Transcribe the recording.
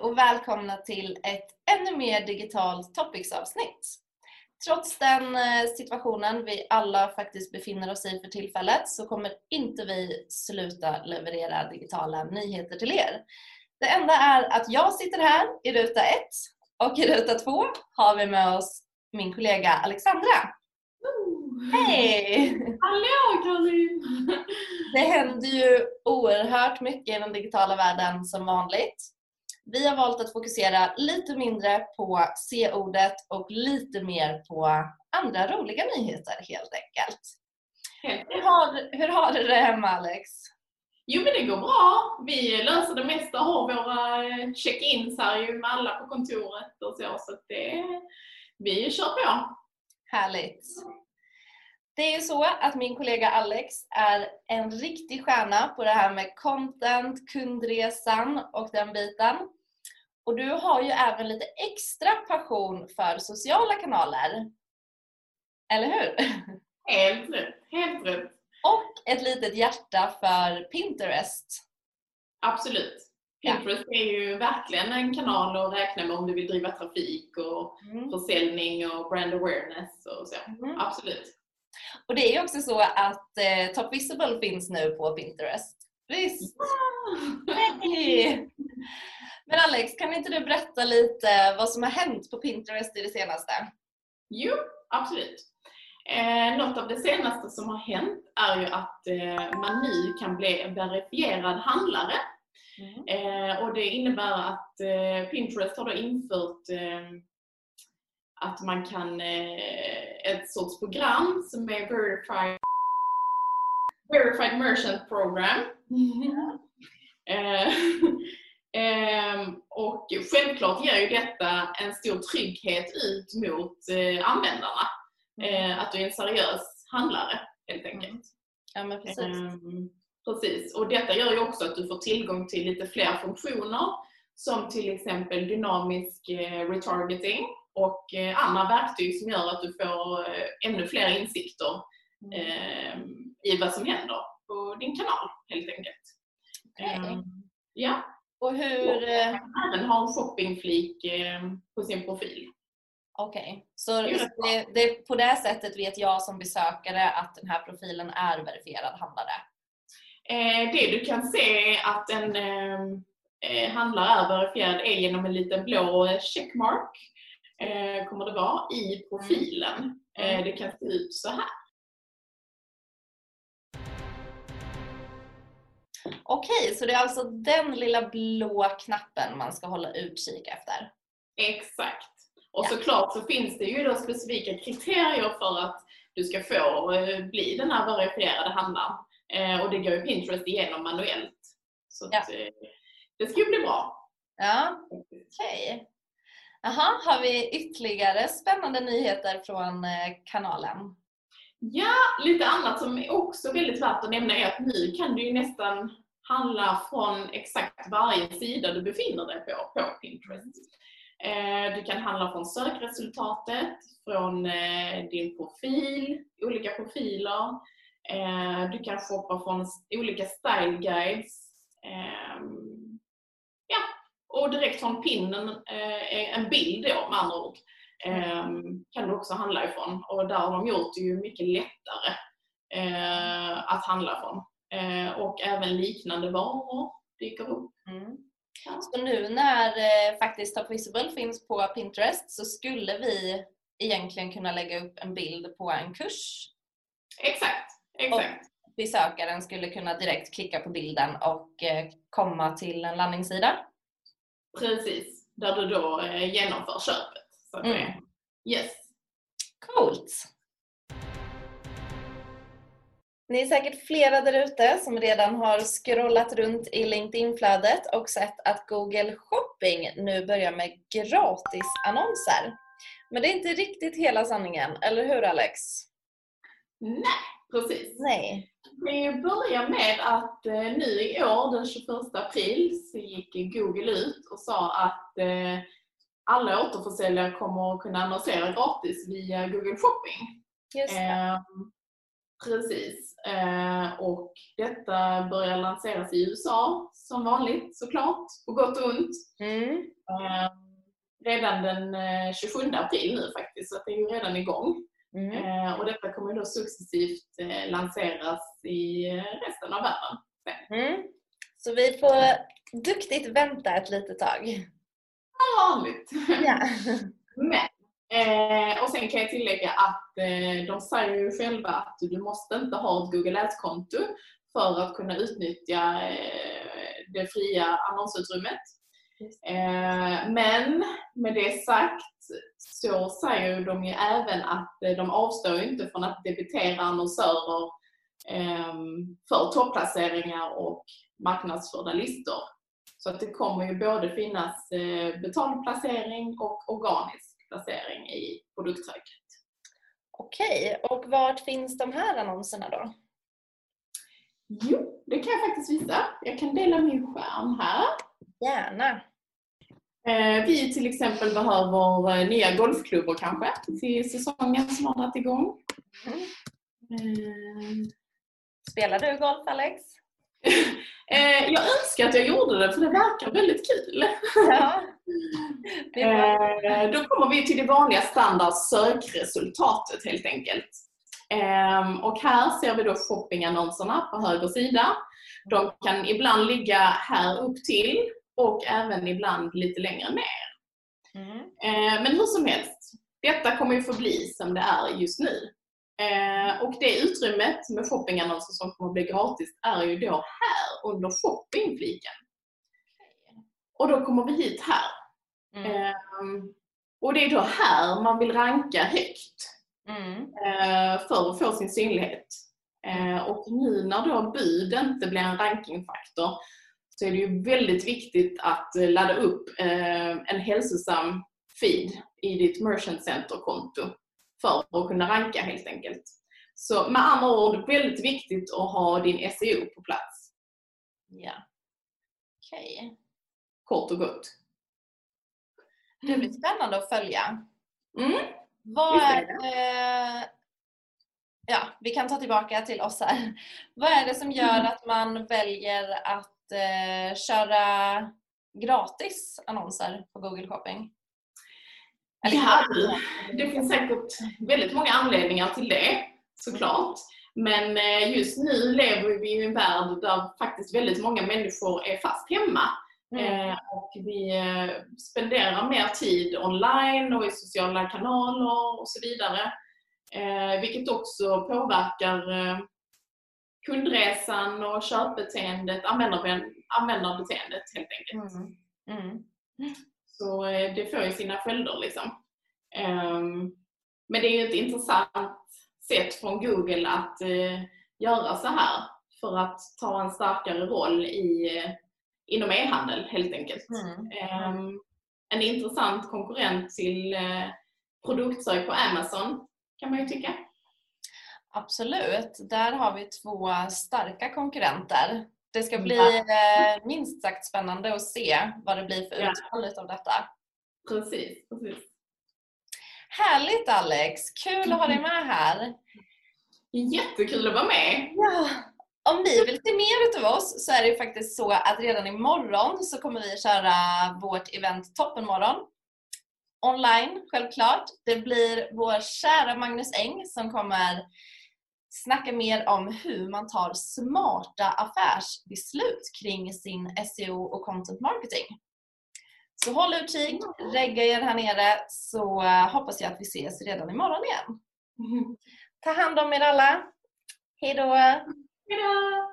Hej och välkomna till ett ännu mer digitalt Topics-avsnitt. Trots den eh, situationen vi alla faktiskt befinner oss i för tillfället så kommer inte vi sluta leverera digitala nyheter till er. Det enda är att jag sitter här i ruta 1 och i ruta 2 har vi med oss min kollega Alexandra. Hej! Hallå Karin! Det händer ju oerhört mycket i den digitala världen som vanligt. Vi har valt att fokusera lite mindre på C-ordet och lite mer på andra roliga nyheter helt enkelt. Hur har, hur har du det hemma Alex? Jo men det går bra. Vi löser det mesta, har våra eh, check-ins här ju med alla på kontoret och så. Så att det, vi kör på. Härligt! Det är ju så att min kollega Alex är en riktig stjärna på det här med content, kundresan och den biten. Och du har ju även lite extra passion för sociala kanaler. Eller hur? Helt rätt, helt rätt. Och ett litet hjärta för Pinterest. Absolut. Ja. Pinterest är ju verkligen en kanal att räkna med om du vill driva trafik och Mm. försäljning och brand awareness och så. Mm. Absolut. Och det är ju också så att eh, Top Visible finns nu på Pinterest. Visst! Hej! Men Alex, kan inte du berätta lite vad som har hänt på Pinterest i det senaste? Jo, absolut. Eh, något av det senaste som har hänt är ju att eh, man nu kan bli en verifierad handlare. Eh, och det innebär att eh, Pinterest har då infört eh, att man kan, eh, ett sorts program som är Verified, verified Merchant Program. Ehm, och självklart ger ju detta en stor trygghet ut mot eh, användarna. Eh, att du är en seriös handlare helt enkelt. Ja men precis. Ehm, precis. Och detta gör ju också att du får tillgång till lite fler funktioner som till exempel dynamisk eh, retargeting och andra verktyg som gör att du får ännu fler insikter Mm. ehm, i vad som händer på din kanal helt enkelt. Ehm, ja, Och hur... eh, även ha en shoppingflik eh, på sin profil. Okej, är så det, det, på det sättet vet jag som besökare att den här profilen är verifierad handlare? Eh, det du kan se att en eh, eh, handlare är verifierad är genom en liten blå checkmark eh, kommer det vara i profilen. Eh, det kan se ut så här. Okej, så det är alltså den lilla blå knappen man ska hålla utkik efter? Exakt. Och Ja. såklart så finns det ju då specifika kriterier för att du ska få eh, bli den här verifierade handlaren. Eh, och det går ju Pinterest igenom manuellt. Så Ja. eh, det ska ju bli bra. Ja, okej. Jaha, har vi ytterligare spännande nyheter från kanalen? Ja, lite annat som är också väldigt värt att nämna är att nu kan du ju nästan handla från exakt varje sida du befinner dig på, på Pinterest. Eh, du kan handla från sökresultatet, från eh, din profil, olika profiler. Eh, du kan shoppa från olika style guides. Ehm, ja, och direkt från pinnen, en bild då med andra ord ehm, kan du också handla ifrån. Och där har de gjort det ju mycket lättare att handla från. Eh, och även liknande varor dyker upp. Mm. Ja. Så nu när eh, faktiskt Top Visible finns på Pinterest så skulle vi egentligen kunna lägga upp en bild på en kurs. Exakt, exakt. Besökaren skulle kunna direkt klicka på bilden och eh, komma till en landningssida. Precis. Där du då genomför köpet. Så Mm. yes. Coolt! Ni är säkert flera där ute som redan har scrollat runt i LinkedIn-flödet och sett att Google Shopping nu börjar med gratisannonser. Men det är inte riktigt hela sanningen, eller hur Alex? Nej, precis. Nej. Vi börjar med att eh, nu i år, den 21 april, så gick Google ut och sa att eh, alla återförsäljare kommer att kunna annonsera gratis via Google Shopping. Just det. Eh, Precis. Eh, och detta börjar lanseras i USA som vanligt såklart, på gott och ont. Mm. Eh, redan den eh, 27 april nu faktiskt, så det är ju redan igång. Mm. Eh, och detta kommer då successivt eh, lanseras i eh, resten av världen. Mm. Så vi får duktigt vänta ett litet tag. Som vanligt. Ja. Eh, och sen kan jag tillägga att eh, de säger ju själva att du måste inte ha ett Google Ads-konto för att kunna utnyttja eh, det fria annonsutrymmet. Eh, men med det sagt så säger de ju även att eh, de avstår inte från att debitera annonsörer eh, för topplaceringar och marknadsförda listor. Så att det kommer ju både finnas eh, betald placering och organisk placering i produktsöket. Okej, och vart finns de här annonserna då? Jo, det kan jag faktiskt visa. Jag kan dela min skärm här. Gärna. Eh, vi till exempel behöver eh, nya golfklubbor kanske till säsongen som har dragit igång. Mm. Eh, Spelar du golf Alex? Eh, jag önskar att jag gjorde det för det verkar väldigt kul. Ja. Eh, då kommer vi till det vanliga standard sökresultatet helt enkelt. Ehm, och här ser vi då shoppingannonserna på höger sida. De kan ibland ligga här upp till och även ibland lite längre ner. Mm. Eh, Men hur som helst, detta kommer ju förbli som det är just nu. Och det utrymmet med shoppingannonser som kommer att bli gratis är ju då här under shoppingfliken. Och då kommer vi hit här. Mm. Ehm, Och det är då här man vill ranka högt Mm. eh, för att få sin synlighet. Eh, Och nu när då bud inte blir en rankingfaktor så är det ju väldigt viktigt att ladda upp eh, en hälsosam feed i ditt Merchant Center-konto för att kunna ranka helt enkelt. Så med andra ord, väldigt viktigt att ha din SEO på plats, Ja. Okej. kort och gott. Det blir spännande att följa. Mm. Vad är det? Ja, vi kan ta tillbaka till oss här. Vad är det som gör att man väljer att eh, köra gratis annonser på Google Shopping? Ja, det finns säkert väldigt många anledningar till det, såklart. Men eh, just nu lever vi i en värld där faktiskt väldigt många människor är fast hemma. Mm. Eh, Och vi eh, spenderar mer tid online och i sociala kanaler och så vidare. Vilket också påverkar kundresan och köpbeteendet, användarbeteendet helt enkelt. Mm. Mm. Så det får ju sina följder liksom. Ehm, Men det är ju ett intressant sätt från Google att eh, göra så här för att ta en starkare roll i, eh, inom e-handel helt enkelt. Mm. Ehm, En intressant konkurrent till eh, produktsök på Amazon kan man ju tycka. Absolut, där har vi två starka konkurrenter. Det ska bli Ja. eh, minst sagt spännande att se vad det blir för Ja. utfall utav detta. Precis, precis. Härligt Alex! Kul att ha dig med här. Jättekul att vara med! Ja. Om ni vill se mer utav oss så är det faktiskt så att redan imorgon så kommer vi köra vårt event Toppenmorgon. Online, självklart. Det blir vår kära Magnus Eng som kommer snacka mer om hur man tar smarta affärsbeslut kring sin SEO och content marketing. Så håll utkik, regga er här nere så eh, hoppas jag att vi ses redan imorgon igen. Ta hand om er alla. Hejdå! Hejdå!